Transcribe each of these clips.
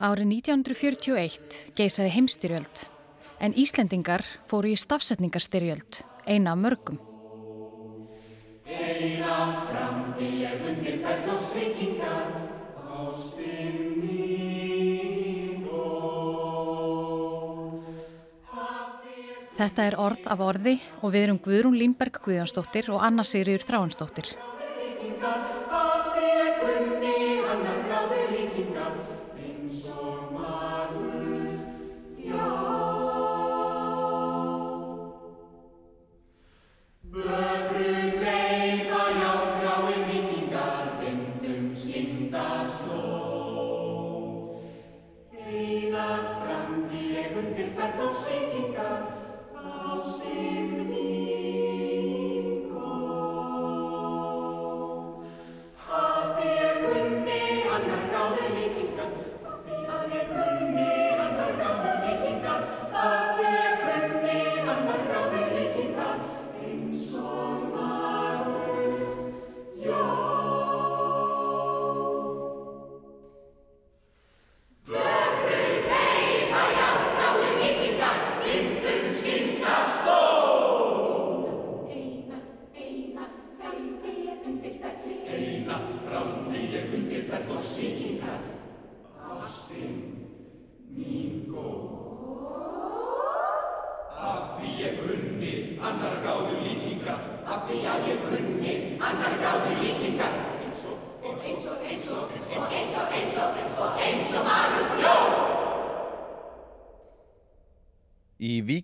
Árið 1941 geisaði heimstyrjöld en Íslendingar fóru í stafsetningarstyrjöld, eina af mörgum. Einatt framdi ég undir ferð og svikingar Ástin mín og Þetta er orð af orði og við erum Guðrún Línberg Guðjónsdóttir og Anna Sigriður Þráinsdóttir. líkingar Af því ég kunni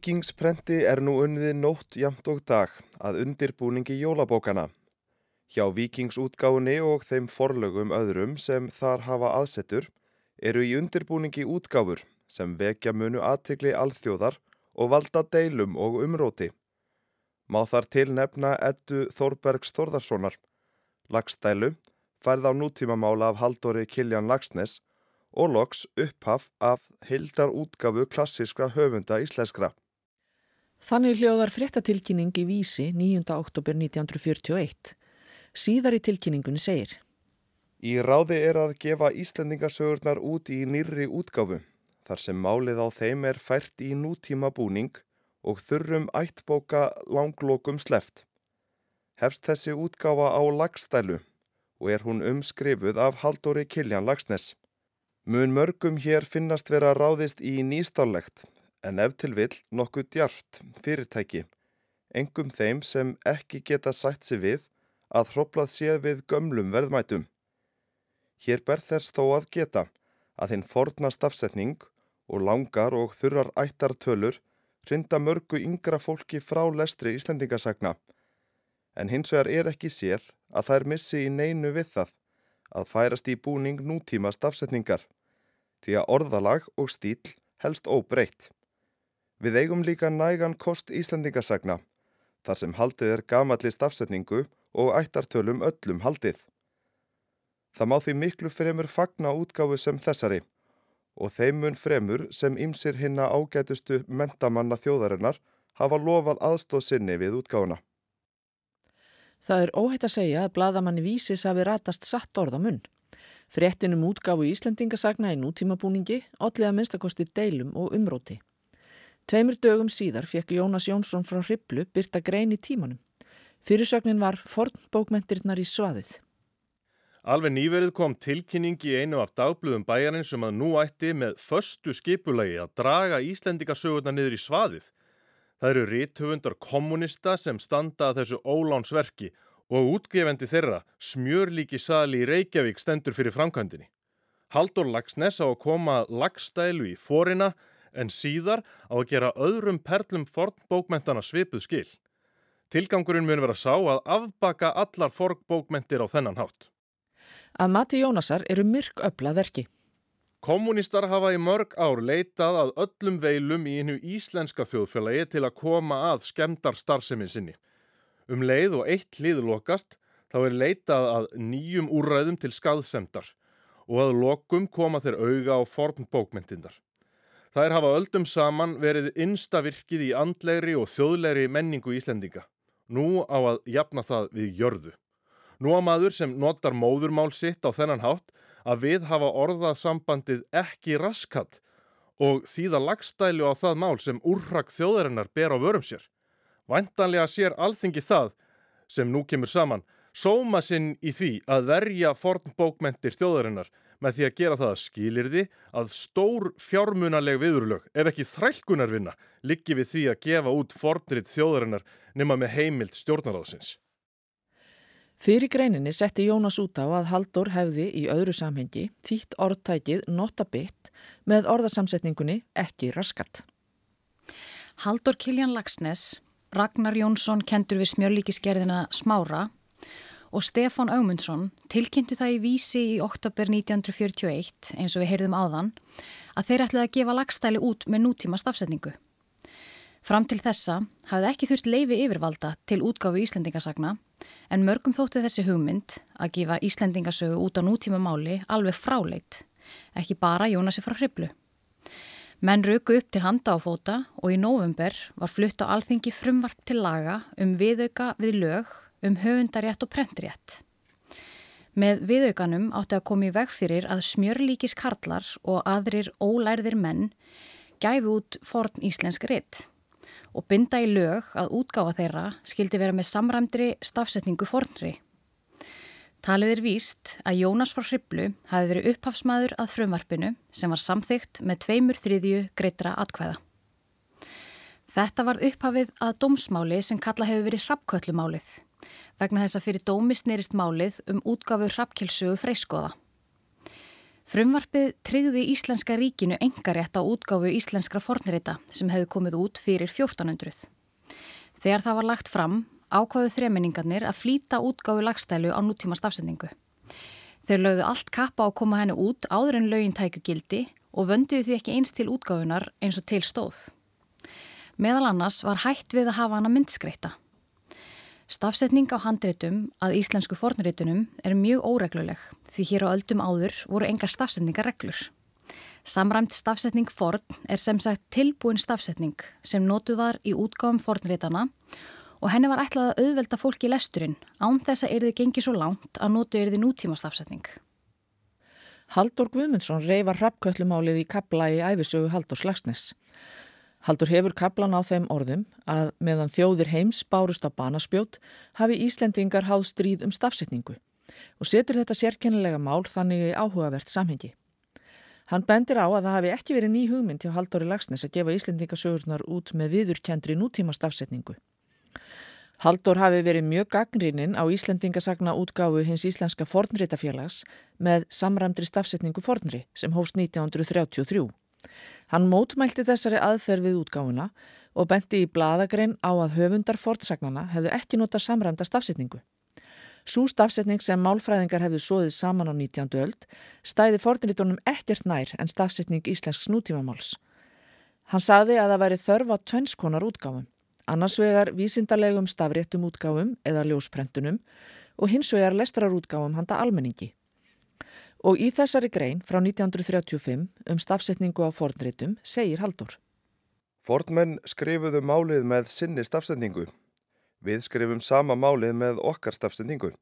Víkingsprenti er nú unnið nótt jamt og dag að undirbúningi jólabókana. Hjá Víkingsútgáfunni og þeim forlögum öðrum sem þar hafa aðsetur eru í undirbúningi útgáfur sem vekja munu aðtikli alþjóðar og valda deilum og umróti. Má þar til nefna Eddu Þorbergs Þorðarssonar, Lagstælu, færð á nútímamála af Haldóri Kiljan Lagsnes og loks upphaf af hildar útgafu klassiska höfunda íslenskra. Þannig hljóðar fréttatilkynning í Vísi 9. oktober 1941. Síðar í tilkynningunni segir Í ráði er að gefa Íslendingasögurnar út í nýrri útgáfu, þar sem málið á þeim er fært í nútíma búning og þurrum ættbóka langlokum sleft. Hefst þessi útgáfa á lagstælu og er hún umskrifuð af Haldóri Kiljan Lagsnes. Mun mörgum hér finnast vera ráðist í nýstálegt, en ef til vill nokkuð djart fyrirtæki, engum þeim sem ekki geta sætt sig við að hróplað séð við gömlum verðmætum. Hér ber þess þó að geta að hinn forna stafsetning og langar og þurrar ættartölur hrinda mörgu yngra fólki frá lestri Íslendingasagna, en hins vegar er ekki sér að þær missi í neinu við það að færast í búning nútíma stafsetningar, því að orðalag og stíl helst óbreytt. Við eigum líka nægan kost Íslendingasagna, þar sem haldið er gamalli stafsetningu og ættartölum öllum haldið. Það má því miklu fremur fagna útgáfu sem þessari og þeim mun fremur sem ymsir hinna ágætustu mentamanna þjóðarinnar hafa lofað aðstóð sinni við útgáfuna. Það er óhætt að segja að bladamanni vísis hafi ratast satt orð á munn. Fréttinum útgáfu Íslendingasagna í nútímabúningi allir að minnstakosti deilum og umróti. Tveimur dögum síðar fekk Jónas Jónsson frá Hriblu byrta grein í tímanum. Fyrirsögnin var fornbókmentirnar í svaðið. Alveg nýverið kom tilkynning í einu af dagblöðum bæjarins sem að nú ætti með föstu skipulagi að draga Íslendingasögurnar niður í svaðið. Það eru rithöfundar kommunista sem standa að þessu ólánsverki og útgefendi þeirra smjörlíki sali í Reykjavík stendur fyrir framkvæmdini. Haldur Lagsnes á að koma lagstælu í forina en síðar á að gera öðrum perlum fornbókmentana svipuð skil. Tilgangurinn mun vera sá að afbaka allar fornbókmentir á þennan hátt. Að mati Jónasar eru myrk öflað verki. Kommunistar hafa í mörg ár leitað að öllum veilum í einu íslenska þjóðfélagi til að koma að skemdar starfsemi sinni. Um leið og eitt hlið lokast þá er leitað að nýjum úrræðum til skaðsemdar og að lokum koma þeir auga á forn er hafa öldum saman verið instavirkið í andlegri og þjóðlegri menningu Íslendinga. Nú á að jafna það við jörðu. Nú á maður sem notar móðurmál sitt á þennan hátt að við hafa orðað sambandið ekki raskat og þýða lagstælu á það mál sem úrrak þjóðarinnar ber á vörum sér. Væntanlega sér alþingi það sem nú kemur saman sóma sinn í því að verja forn bókmentir þjóðarinnar með því að gera það að skilirði að stór fjármunaleg viðurlög, ef ekki þrælkunarvinna, liggi við því að gefa út fornrið þjóðarinnar nema með heimild stjórnaráðsins. Fyrir greininni setti Jónas út á að Haldur hefði í öðru samhengi þýtt orðtækið notabitt með orðasamsetningunni ekki raskat. Haldur Kiljan Lagsnes, Ragnar Jónsson kendur við smjörlíkisgerðina Smára og Stefán Augmundsson tilkynntu það í vísi í oktober 1941 eins og við heyrðum áðan að þeir ætlaði að gefa lagstæli út með nútíma stafsetningu. Fram til þessa hafði ekki þurft leifi yfirvalda til útgáfu Íslendingasagna en mörgum þótti þessi hugmynd að gefa Íslendingasögu út á nútíma máli alveg fráleit, ekki bara Jónasi frá hriblu. Menn röku upp til handa á fóta og í november var flutt á alþingi frumvarp til laga um viðauka við lög um höfundarétt og prentrétt. Með viðaukanum átti að koma í veg fyrir að smjörlíkis karlar og aðrir ólærðir menn gæfi út forn íslensk ritt og binda í lög að útgáfa þeirra skildi vera með samræmdri stafsetningu fornri. Talið er víst að Jónas frá Hriblu hafi verið upphafsmaður að frumvarpinu sem var samþygt með tveimur þriðju greitra atkvæða. Þetta var upphafið að dómsmáli sem kalla hefur verið hrappköllumálið vegna þess að fyrir dómi snerist málið um útgafu hrappkjölsugu freyskoða. Frumvarpið tryggði Íslenska ríkinu engarétt á útgáfu íslenskra fornreita sem hefði komið út fyrir 1400. Þegar það var lagt fram ákvaðu þreminningarnir að flýta útgáfu lagstælu á nútíma stafsendingu. Þeir lögðu allt kappa á að koma henni út áður en lögin tæku gildi og vönduðu því ekki eins til útgáfunar eins og til stóð. Meðal annars var hægt við að hafa hana myndskreita. Stafsetning á handreitum að íslensku fornreitunum er mjög óregluleg því hér á öldum áður voru engar stafsetningarreglur. Samræmt stafsetning forn er sem sagt tilbúin stafsetning sem notuð var í útgáfum fornreitana og henni var ætlað að auðvelda fólki í lesturinn án þess að erði gengið svo langt að notu erði nútíma stafsetning. Haldur Guðmundsson reyfar rappköllumálið í kabla í æfisögu Haldur Slagsnes. Haldur hefur kaplan á þeim orðum að meðan þjóðir heims bárust á banaspjót hafi Íslendingar háð stríð um stafsetningu og setur þetta sérkennilega mál þannig í áhugavert samhengi. Hann bendir á að það hafi ekki verið ný hugmynd hjá Haldóri Lagsnes að gefa Íslendingasögurnar út með viðurkendri nútíma stafsetningu. Haldur hafi verið mjög gagnríninn á Íslendingasagna útgáfu hins Íslenska fornritafélags með samramdri stafsetningu fornri sem hóst 1933. Hann mótmælti þessari aðferð við útgáfuna og benti í bladagrein á að höfundar fortsagnana hefðu ekki nota samræmda stafsetningu. Sú stafsetning sem málfræðingar hefðu sóðið saman á 19. öld stæði fornritunum ekkert nær en stafsetning íslensks nútímamáls. Hann saði að það væri þörf á tvennskonar útgáfum, annars vegar vísindarlegum stafréttum útgáfum eða ljósprentunum og hins vegar lestrarútgáfum handa almenningi. Og í þessari grein frá 1935 um stafsetningu á fornritum segir Haldur. Fornmenn skrifuðu málið með sinni stafsetningu. Við skrifum sama málið með okkar stafsetningu.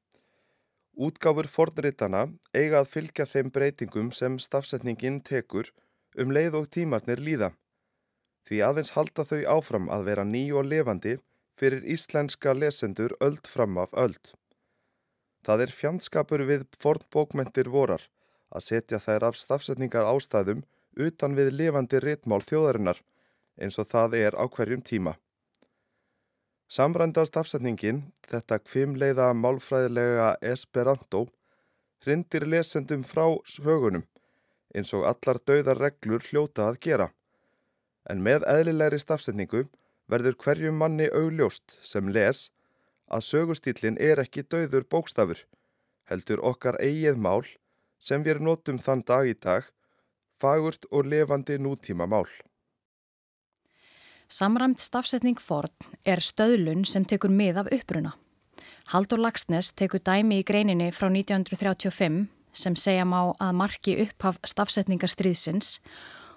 Útgáfur fornritana eiga að fylgja þeim breytingum sem stafsetningin tekur um leið og tímarnir líða. Því aðeins halda þau áfram að vera ný og levandi fyrir íslenska lesendur öld fram af öld. Það er fjandskapur við fornbókmentir vorar að setja þær af stafsetningar ástæðum utan við lifandi réttmál þjóðarinnar eins og það er á hverjum tíma. Samrænda stafsetningin, þetta kvimleiða málfræðilega Esperanto, hrindir lesendum frá sögunum eins og allar dauðar reglur hljóta að gera. En með eðlilegri stafsetningu verður hverjum manni augljóst sem les að sögustýlinn er ekki dauður bókstafur, heldur okkar eigið mál sem við notum þann dag í dag, fagurt og levandi nútíma mál. Samræmt stafsetning forn er stöðlun sem tekur mið af uppruna. Haldur Lagsnes tekur dæmi í greininni frá 1935 sem segja má að marki upphaf stafsetningarstríðsins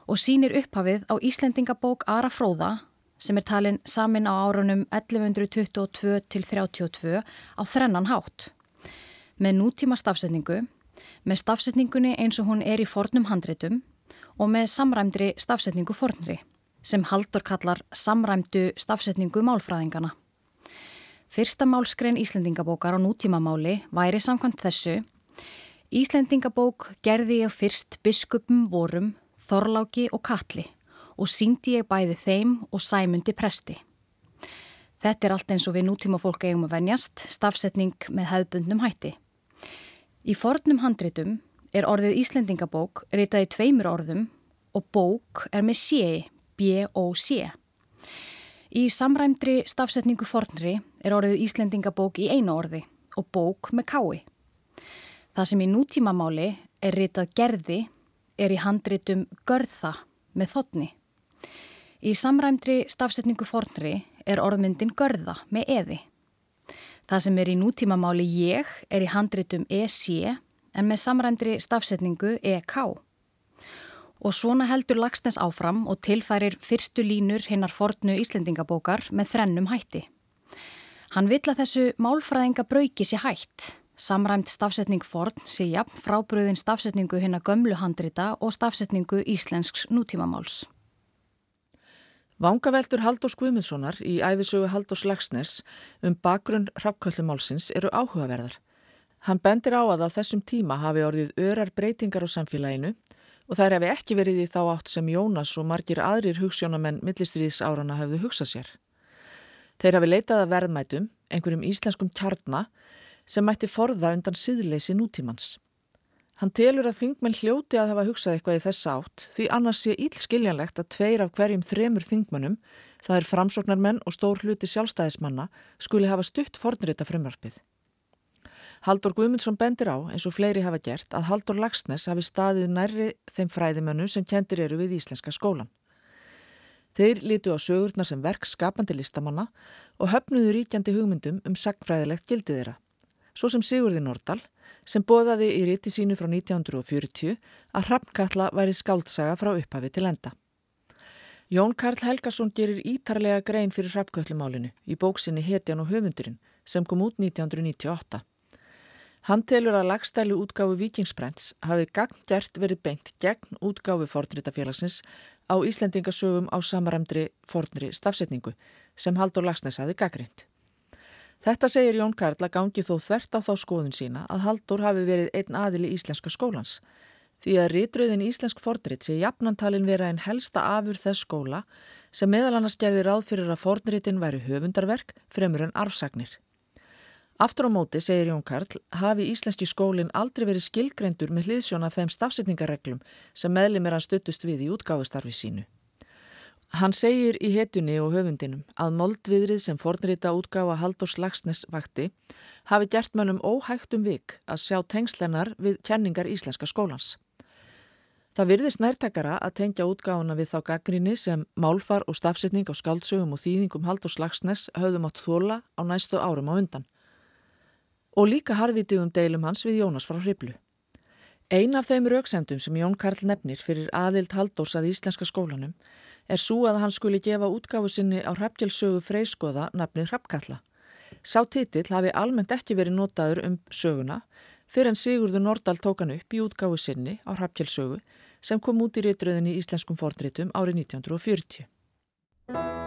og sínir upphafið á Íslendingabók Ara Fróða sem er talin samin á árunum 1122 til 32 á þrennan hátt. Með nútíma stafsetningu, með stafsetningunni eins og hún er í fornum handritum og með samræmdri stafsetningu fornri sem Haldur kallar samræmdu stafsetningu málfræðingana. Fyrsta málskrein Íslendingabókar á nútímamáli væri samkvæmt þessu Íslendingabók gerði ég fyrst biskupum vorum, Þorláki og Kalli og síndi ég bæði þeim og sæmundi presti. Þetta er allt eins og við nútíma fólk eigum að venjast, stafsetning með hefðbundnum hætti. Í fornum handritum er orðið Íslendingabók ritaði tveimur orðum og bók er með séi, B-O-C. Í samræmdri stafsetningu fornri er orðið Íslendingabók í einu orði og bók með kái. Það sem í nútímamáli er ritað gerði er í handritum görða með þotni. Í samræmdri stafsetningu fornri er orðmyndin görða með eði. Það sem er í nútímamáli ég er í handritum EC en með samræmdri stafsetningu EK. Og svona heldur Lagsnes áfram og tilfærir fyrstu línur hinnar fornu Íslendingabókar með þrennum hætti. Hann vill að þessu málfræðinga brauki sér hætt Samræmt stafsetning forn sé jafn frábröðin stafsetningu hinna gömlu handrita og stafsetningu íslensks nútímamáls. Vangaveltur Haldós Guðmundssonar í æfisögu Haldós Lagsnes um bakgrunn hrappköllumálsins eru áhugaverðar. Hann bendir á að á þessum tíma hafi orðið örar breytingar á samfélaginu og þær hefði ekki verið í þá átt sem Jónas og margir aðrir hugssjónamenn millistriðs árana hafðu hugsað sér. Þeir hafi leitað að verðmætum, einhverjum íslenskum kjarnar, sem mætti forða undan síðleysi nútímans. Hann telur að þingmenn hljóti að hafa hugsað eitthvað í þess átt því annars sé íll skiljanlegt að tveir af hverjum þremur þingmennum, það er framsóknarmenn og stór hluti sjálfstæðismanna, skuli hafa stutt fornrita frumvarpið. Haldur Guðmundsson bendir á, eins og fleiri hafa gert, að Haldur Lagsnes hafi staðið nærri þeim fræðimönnu sem kendir eru við Íslenska skólan. Þeir lítu á sögurnar sem verk skapandi listamanna og höfnuðu ríkjandi hugmyndum um sagfræðilegt gildið þeirra svo sem Sigurði Nordal, sem bóðaði í riti sínu frá 1940 að Hrafnkalla væri skáldsaga frá upphafi til enda. Jón Karl Helgason gerir ítarlega grein fyrir Hrafnkallumálinu í bóksinni Hetjan og höfundurinn sem kom út 1998. Hann telur að lagstælu útgáfu Vikingsbrents hafi gagngert verið beint gegn útgáfu fornritafélagsins á Íslendingasögum á samaræmdri fornri stafsetningu sem Haldur Lagsnes hafi gaggrind. Þetta segir Jón Karl að gangi þó þvert á þá skoðun sína að Haldur hafi verið einn aðili íslenska skólans. Því að rítröðin íslensk fordrit sé jafnantalin vera en helsta afur þess skóla sem meðal annars gerði ráð fyrir að fordritin væri höfundarverk fremur en arfsagnir. Aftur á móti, segir Jón Karl, hafi íslenski skólinn aldrei verið skilgreindur með hliðsjón af þeim stafsetningarreglum sem meðlimir hann stuttust við í útgáfustarfi sínu. Hann segir í hetjunni og höfundinum að moldviðrið sem fornrita útgáfa Haldós Lagsnes vakti hafi gert mönnum óhægtum vik að sjá tengslennar við kenningar íslenska skólans. Það virðist nærtakara að tengja útgáfuna við þá gaggrinni sem málfar og stafsetning á skaldsögum og þýðingum Haldós Lagsnes höfðum átt þóla á næstu árum á undan. Og líka harfiðtugum deilum hans við Jónas frá Hriblu. Ein af þeim rauksemdum sem Jón Karl nefnir fyrir aðild Haldós að íslenska skólanum er svo að hann skuli gefa útgáfu sinni á hrappgjálsögu freyskoða nafnið Hrappkalla. Sá titill hafi almennt ekki verið notaður um söguna fyrir en Sigurður Nordal tók hann upp í útgáfu sinni á hrappgjálsögu sem kom út í réttröðinni í Íslenskum fordritum árið 1940.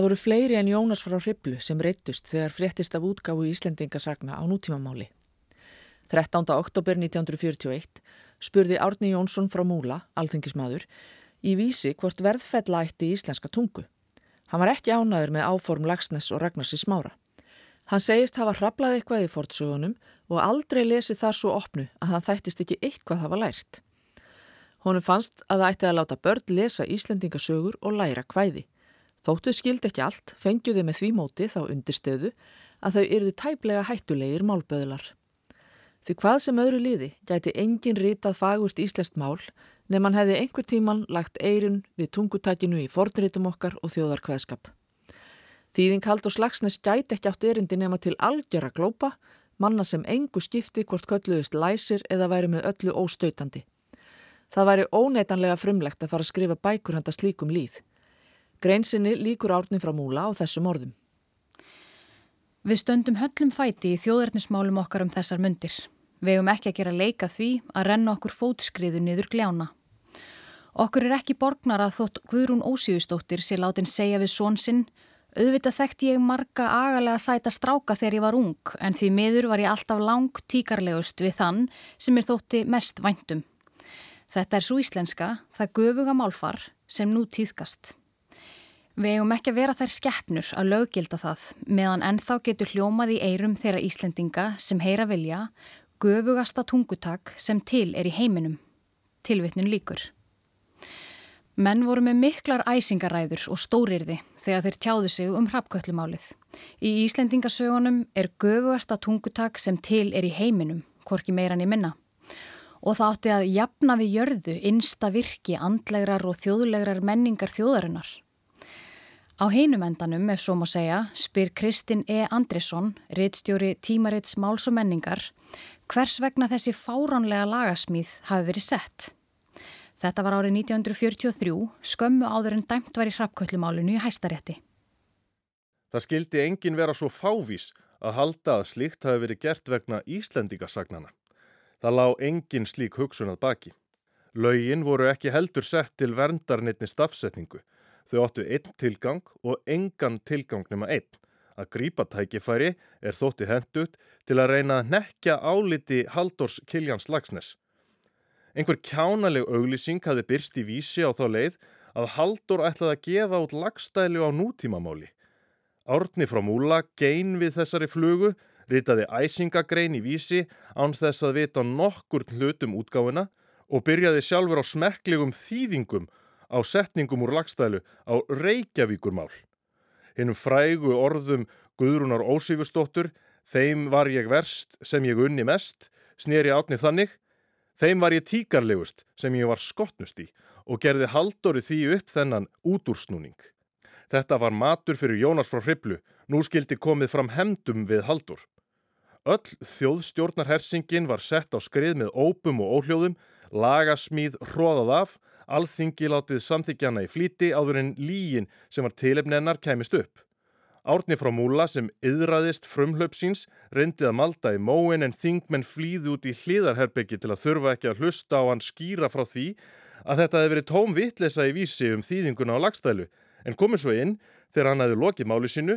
Það voru fleiri en Jónas frá Hriblu sem reyttust þegar fréttist af útgáfu Íslendingasagna á nútímamáli. 13. oktober 1941 spurði Árni Jónsson frá Múla, alþengismadur, í vísi hvort verðfella ætti í íslenska tungu. Hann var ekki ánaður með áform Lagsnes og Ragnarsi smára. Hann segist hafa hraplað eitthvað í fortsögunum og aldrei lesið þar svo opnu að hann þættist ekki eitthvað hafa lært. Honum fannst að það ætti að láta börn lesa Íslendingasögur og læra hvæði. Þóttu skild ekki allt, fengjuði með því móti þá undirstöðu að þau eruðu tæplega hættulegir málböðlar. Því hvað sem öðru liði gæti engin rítað fagurt íslest mál nefn mann hefði einhver tíman lagt eirun við tungutækinu í fornritum okkar og þjóðarkveðskap. Þýðing hald og slagsnes gæti ekki átt erindi nema til algjör að glópa, manna sem engu skipti hvort kölluðist læsir eða væri með öllu óstautandi. Það væri óneitanlega frumlegt að fara að skrifa bækur handa slíkum líð. Greinsinni líkur árni frá múla á þessum orðum. Við stöndum höllum fæti í þjóðarnismálum okkar um þessar myndir. Við hefum ekki að gera leika því að renna okkur fótskriðu niður gljána. Okkur er ekki borgnar að þótt Guðrún Ósífustóttir sé látin segja við són sinn Auðvitað þekkt ég marga agalega sæta stráka þegar ég var ung en því miður var ég alltaf lang tíkarlegust við þann sem er þótti mest væntum. Þetta er svo íslenska, það göfuga málfar sem nú týðkast. Við eigum ekki að vera þær skeppnur að löggilda það meðan ennþá getur hljómað í eirum þeirra Íslendinga sem heyra vilja göfugasta tungutak sem til er í heiminum. Tilvittnin líkur. Menn voru með miklar æsingaræður og stórirði þegar þeir tjáðu sig um hrappkvöllumálið. Í Íslendingasögunum er göfugasta tungutak sem til er í heiminum, hvorki meiran í minna. Og það átti að jafna við jörðu innsta virki andlegrar og þjóðlegrar menningar þjóðarinnar. Á heinumendanum, ef svo má segja, spyr Kristinn E. Andrisson, reittstjóri tímareits máls og menningar, hvers vegna þessi fáránlega lagasmíð hafi verið sett. Þetta var árið 1943, skömmu áður en dæmt var í hrappkvöllumálinu í hæstarétti. Það skildi engin vera svo fávís að halda að slíkt hafi verið gert vegna Íslendingasagnana. Það lág engin slík hugsun að baki. Laugin voru ekki heldur sett til verndarnitni stafsetningu Þau áttu einn tilgang og engan tilgang nema einn. Að grípa tækifæri er þótti hendut til að reyna að nekja áliti Haldors Kiljans Lagsnes. Einhver kjánaleg auglýsing hafi byrst í vísi á þá leið að Haldur ætlaði að gefa út lagstælu á nútímamáli. Árni frá Múla gein við þessari flugu, ritaði æsingagrein í vísi án þess að vita nokkur hlutum útgáfina og byrjaði sjálfur á smerklegum þýðingum á setningum úr lagstælu á Reykjavíkurmál. Hinnum frægu orðum Guðrúnar Ósífustóttur, þeim var ég verst sem ég unni mest, snýri átni þannig, þeim var ég tíkarlegust sem ég var skottnust í og gerði haldóri því upp þennan útúrsnúning. Þetta var matur fyrir Jónas frá Hriblu, nú skildi komið fram hemdum við haldur. Öll þjóðstjórnarhersingin var sett á skrið með ópum og óhljóðum, lagasmíð hróðað af Alþingi látið samþykjana í flíti áður en lígin sem var tilefnennar kæmist upp. Árni frá Múla sem yðraðist frumhlöpsins reyndið að malda í móin en þingmenn flýði út í hliðarherbyggi til að þurfa ekki að hlusta á hann skýra frá því að þetta hefði verið tóm vitlesa í vísi um þýðinguna á lagstælu en komið svo inn þegar hann hefði lokið máli sínu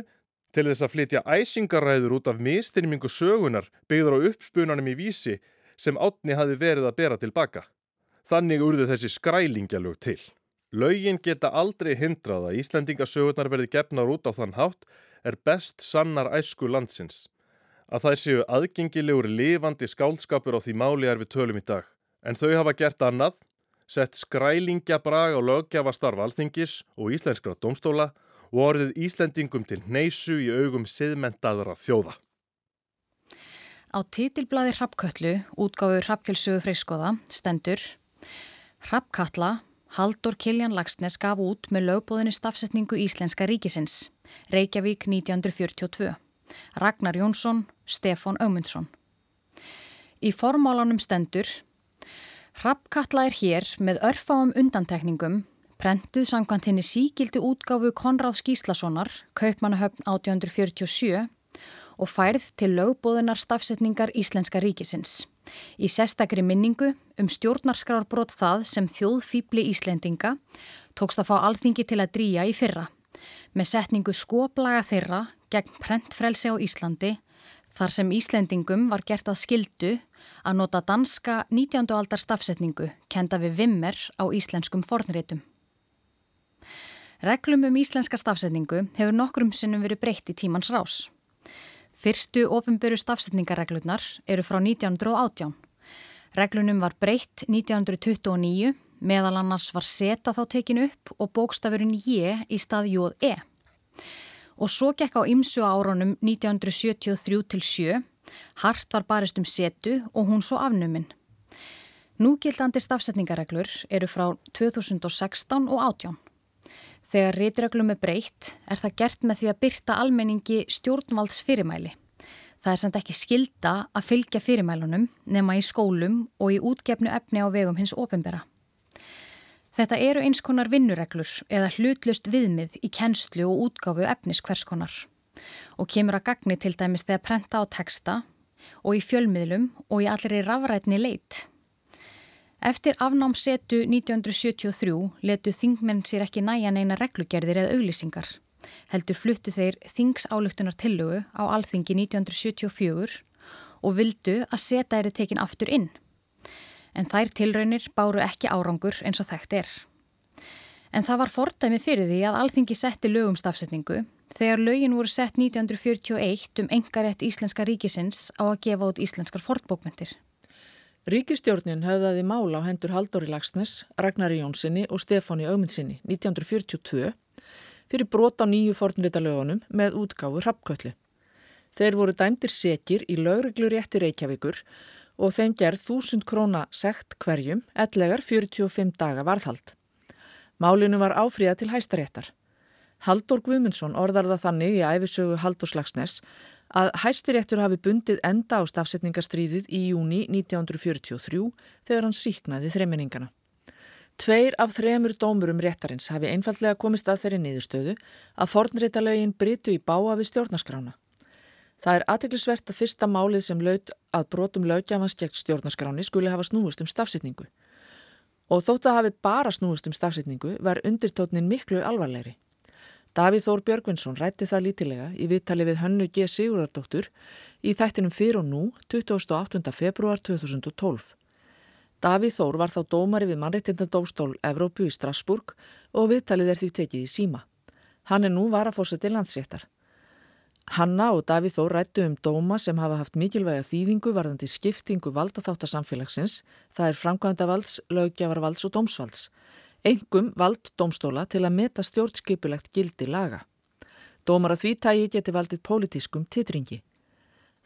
til þess að flytja æsingaræður út af mistinningu sögunar byggður á uppspunanum í vísi sem átni hafi verið að bera tilbaka. Þannig urðu þessi skrælingjalög til. Laugin geta aldrei hindrað að Íslandingasögurnar verði gefnar út á þann hátt er best sannar æsku landsins. Að þær séu aðgengilegur lifandi skálskapur á því máli er við tölum í dag. En þau hafa gert annað, sett skrælingjabrag á löggjafa alþingis og íslenskra domstóla og orðið Íslandingum til neysu í augum siðmentaðra þjóða. Á titilblaði Rappköllu, útgáfu Rappkjölsögu freiskoða, stendur Rappkalla, Haldur Kiljan Lagsnes gaf út með lögbóðinni stafsetningu Íslenska ríkisins, Reykjavík 1942. Ragnar Jónsson, Stefan Ömundsson. Í formálanum stendur Rappkalla er hér með örfáum undantekningum, prentuð sangkvæmt henni síkildi útgáfu Konráð Skíslassonar, Kaupmannahöfn 1847 og færð til lögbóðunar stafsetningar Íslenska ríkisins. Í sérstakri minningu um stjórnarskrárbrót það sem þjóðfýbli Íslendinga tókst að fá alþingi til að drýja í fyrra. Með setningu skoblaga þeirra gegn prentfrelsi á Íslandi þar sem Íslendingum var gert að skildu að nota danska 19. aldar stafsetningu kenda við vimmer á íslenskum fornrétum. Reglum um íslenska stafsetningu hefur nokkrum sinnum verið breytt í tímans rás. Fyrstu ofinböru stafsetningarreglurnar eru frá 1918. Reglunum var breytt 1929, meðal annars var seta þá tekinu upp og bókstafurinn J í stað Jóð E. Og svo gekk á ymsu árunum 1973 til 7, hart var barist um setu og hún svo afnuminn. Núgildandi stafsetningarreglur eru frá 2016 og 18. Þegar rítreglum er breytt er það gert með því að byrta almenningi stjórnvalds fyrirmæli. Það er samt ekki skilda að fylgja fyrirmælunum nema í skólum og í útgefnu efni á vegum hins ofinbera. Þetta eru eins konar vinnureglur eða hlutlust viðmið í kennslu og útgáfu efnis hverskonar og kemur að gagni til dæmis þegar prenta á texta og í fjölmiðlum og í allri rafrætni leitt. Eftir afnámsetu 1973 letu þingmenn sér ekki næja neina reglugerðir eða auglýsingar. Heldur fluttu þeir þingsálugtunar tillögu á alþingi 1974 og vildu að seta þeirri tekin aftur inn. En þær tilraunir báru ekki árangur eins og þekkt er. En það var fordæmi fyrir því að alþingi setti lögum stafsetningu þegar lögin voru sett 1941 um engarétt Íslenska ríkisins á að gefa út íslenskar fortbókmyndir. Ríkistjórnin höfðaði mála á hendur Haldóri Lagsnes, Ragnari Jónssoni og Stefáni Augmundsinni 1942 fyrir brot á nýju fornritalögunum með útgáfu Rappköllu. Þeir voru dæmdir sekir í lögreglu rétti Reykjavíkur og þeim gerð 1000 króna sekt hverjum, ellegar 45 daga varðhald. Málinu var áfríða til hæstaréttar. Haldur Guðmundsson orðar það þannig í æfisögu Haldurs Lagsnes að hæstiréttur hafi bundið enda á stafsetningarstríðið í júni 1943 þegar hann síknaði þreiminningana. Tveir af þremur dómurum réttarins hafi einfallega komist að þeirri niðurstöðu að fornreitalögin brytu í báa við stjórnaskrána. Það er aðteglisvert að fyrsta málið sem laut að brotum lögjafans gegn stjórnaskráni skuli hafa snúist um stafsetningu. Og þótt að hafi bara snúist um stafsetningu var undirtótnin miklu alvarlegri. Davíð Þór Björgvinsson rætti það lítilega í viðtali við Hönnu G. Sigurðardóttur í þættinum fyrir og nú 28. februar 2012. Davíð Þór var þá dómari við mannreittindadóstól Evrópu í Strasburg og viðtalið er því tekið í síma. Hann er nú varafórseti landsréttar. Hanna og Davíð Þór rættu um dóma sem hafa haft mikilvæga þýðingu varðandi skiptingu valdaþáttasamfélagsins, það er framkvæmda valds, lögjafarvalds og dómsvalds engum vald domstóla til að meta stjórnskipulegt gildi laga. Dómar að því tægi geti valdið pólitískum titringi.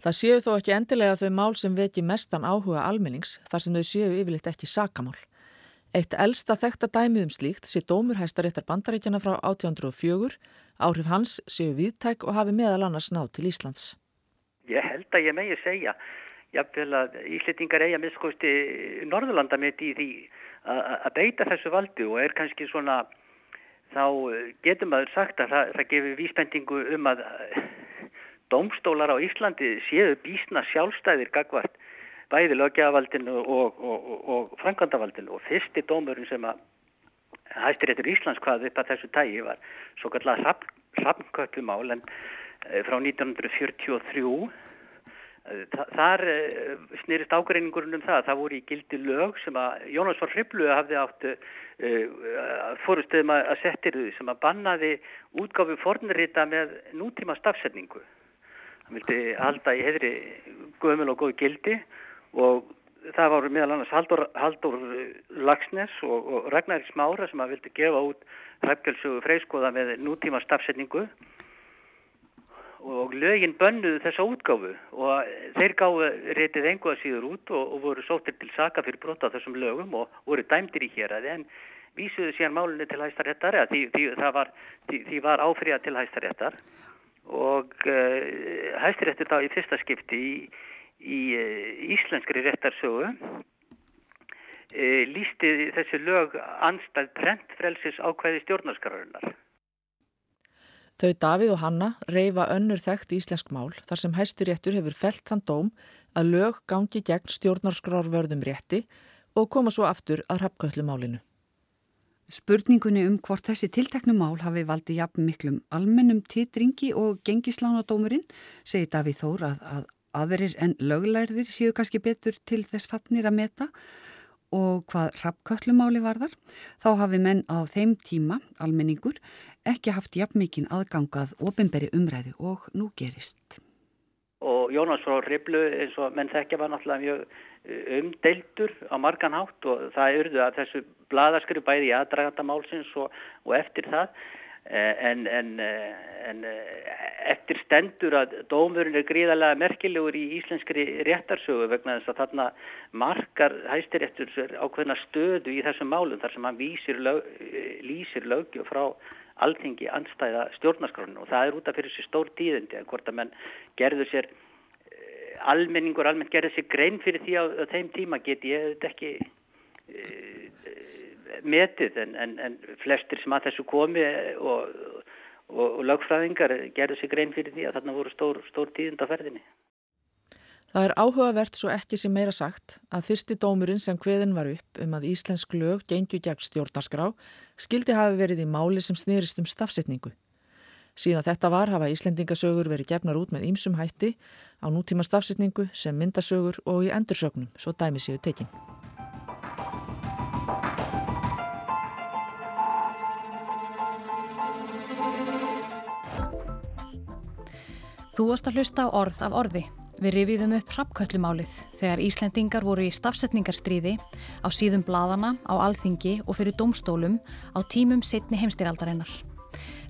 Það séu þó ekki endilega þau mál sem veki mestan áhuga almennings þar sem þau séu yfirleitt ekki sakamál. Eitt elsta þekta dæmið um slíkt sé dómur hæstaréttar bandaríkjana frá 1804, áhrif hans séu viðtæk og hafi meðal annars nátt til Íslands. Ég held að ég megi segja, jáfnvel að Íslitingar eiga miskosti Norðurlanda mitt í því að beita þessu valdi og er kannski svona þá getur maður sagt að það, það gefur vísbendingu um að domstólar á Íslandi séu bísna sjálfstæðir gagvart bæði lögjavaldinu og, og, og, og framkvæmdavaldinu og fyrsti dómurinn sem að hættir eftir Íslands hvað upp að þessu tægi var svo kallar hrappköllumál en eh, frá 1943 Þar eh, snýrist ágreiningurinn um það. Það voru í gildi lög sem að Jónas var hriblu hafði átt uh, eh, fórustuðum að setja þau sem að bannaði útgáfi fornrita með nútíma stafsetningu. Það vildi halda í heðri gömul og góð gildi og það voru meðal annars Haldur, Haldur Lagsnes og, og Ragnar Smára sem að vildi gefa út hræfgjölsugu freiskoða með nútíma stafsetningu og lögin bönnuðu þessa útgáfu og þeir gáðu reytið enguða síður út og, og voru sóttir til saka fyrir brota þessum lögum og voru dæmdir í hér að en vísuðu síðan málunni til hæstaréttar því, því, var, því, því var áfriða til hæstaréttar og uh, hæstaréttur þá í fyrsta skipti í, í uh, íslenskri réttarsögu uh, lísti þessi lög anstæð prentfrelsis ákveði stjórnarskararinnar. Þau Davíð og Hanna reyfa önnur þekkt íslensk mál þar sem hæstiréttur hefur felt þann dóm að lög gangi gegn stjórnarskrárvörðum rétti og koma svo aftur að rappkvöllumálinu. Spurningunni um hvort þessi tilteknum mál hafi valdi jafn miklum almennum titringi og gengislánadómurinn segir Davíð Þór að, að aðrir en löglærðir séu kannski betur til þess fannir að meta og hvað rappköllumáli varðar, þá hafi menn á þeim tíma, almenningur, ekki haft jafn mikinn aðgangað ofinberi umræðu og nú gerist. Og Jónas frá Riblu eins og menn þekkja var náttúrulega mjög eh, umdeildur á margan hátt og það urðu að þessu bladaskri bæði í aðdraganda málsins og, og eftir það Eh, en, en, eh, en eftir stendur að dómurinn er gríðarlega merkilegur í íslenskri réttarsögu vegna þess að þarna markar hæstiréttur ákveðna stöðu í þessum málum þar sem hann lög, lýsir lögju frá alþingi anstæða stjórnarskránu og það er út af fyrir sér stór tíðundi en hvort að menn gerður sér almenningur almennt gerður sér grein fyrir því á, á þeim tíma get ég þetta ekki metið en, en, en flestir sem að þessu komi og, og, og lögfræðingar gerðu sig grein fyrir því að þarna voru stór, stór tíðund á ferðinni. Það er áhugavert svo ekki sem meira sagt að fyrsti dómurinn sem hveðin var upp um að íslensk lög gengju gegn stjórnarskrá skildi hafi verið í máli sem snýrist um stafsetningu. Síðan þetta var hafa Íslendingasögur verið gefnar út með ýmsum hætti á nútíma stafsetningu sem myndasögur og í endursögnum, svo dæmi séu tekinn. Þú varst að hlusta á orð af orði. Við rifiðum upp hrappköllumálið þegar Íslendingar voru í stafsetningarstríði á síðum bladana, á alþingi og fyrir domstólum á tímum setni heimstýraldarinnar.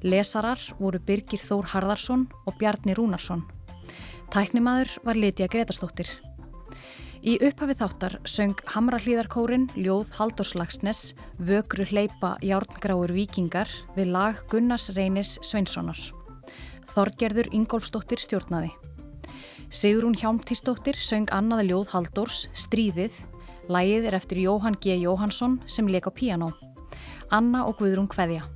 Lesarar voru Birgir Þór Harðarsson og Bjarni Rúnarsson. Tæknimaður var Litja Gretarstóttir. Í upphafið þáttar söng Hamrallíðarkórin Ljóð Haldórslagsnes Vögru hleypa Járngráur Vikingar við lag Gunnars Reynis Sveinssonar. Þorgerður Ingólfsdóttir stjórnaði. Sigrún Hjálmtísdóttir söng annaði ljóð Haldórs, Stríðið. Lægið er eftir Jóhann G. Jóhansson sem leik á piano. Anna og Guðrún Kveðja.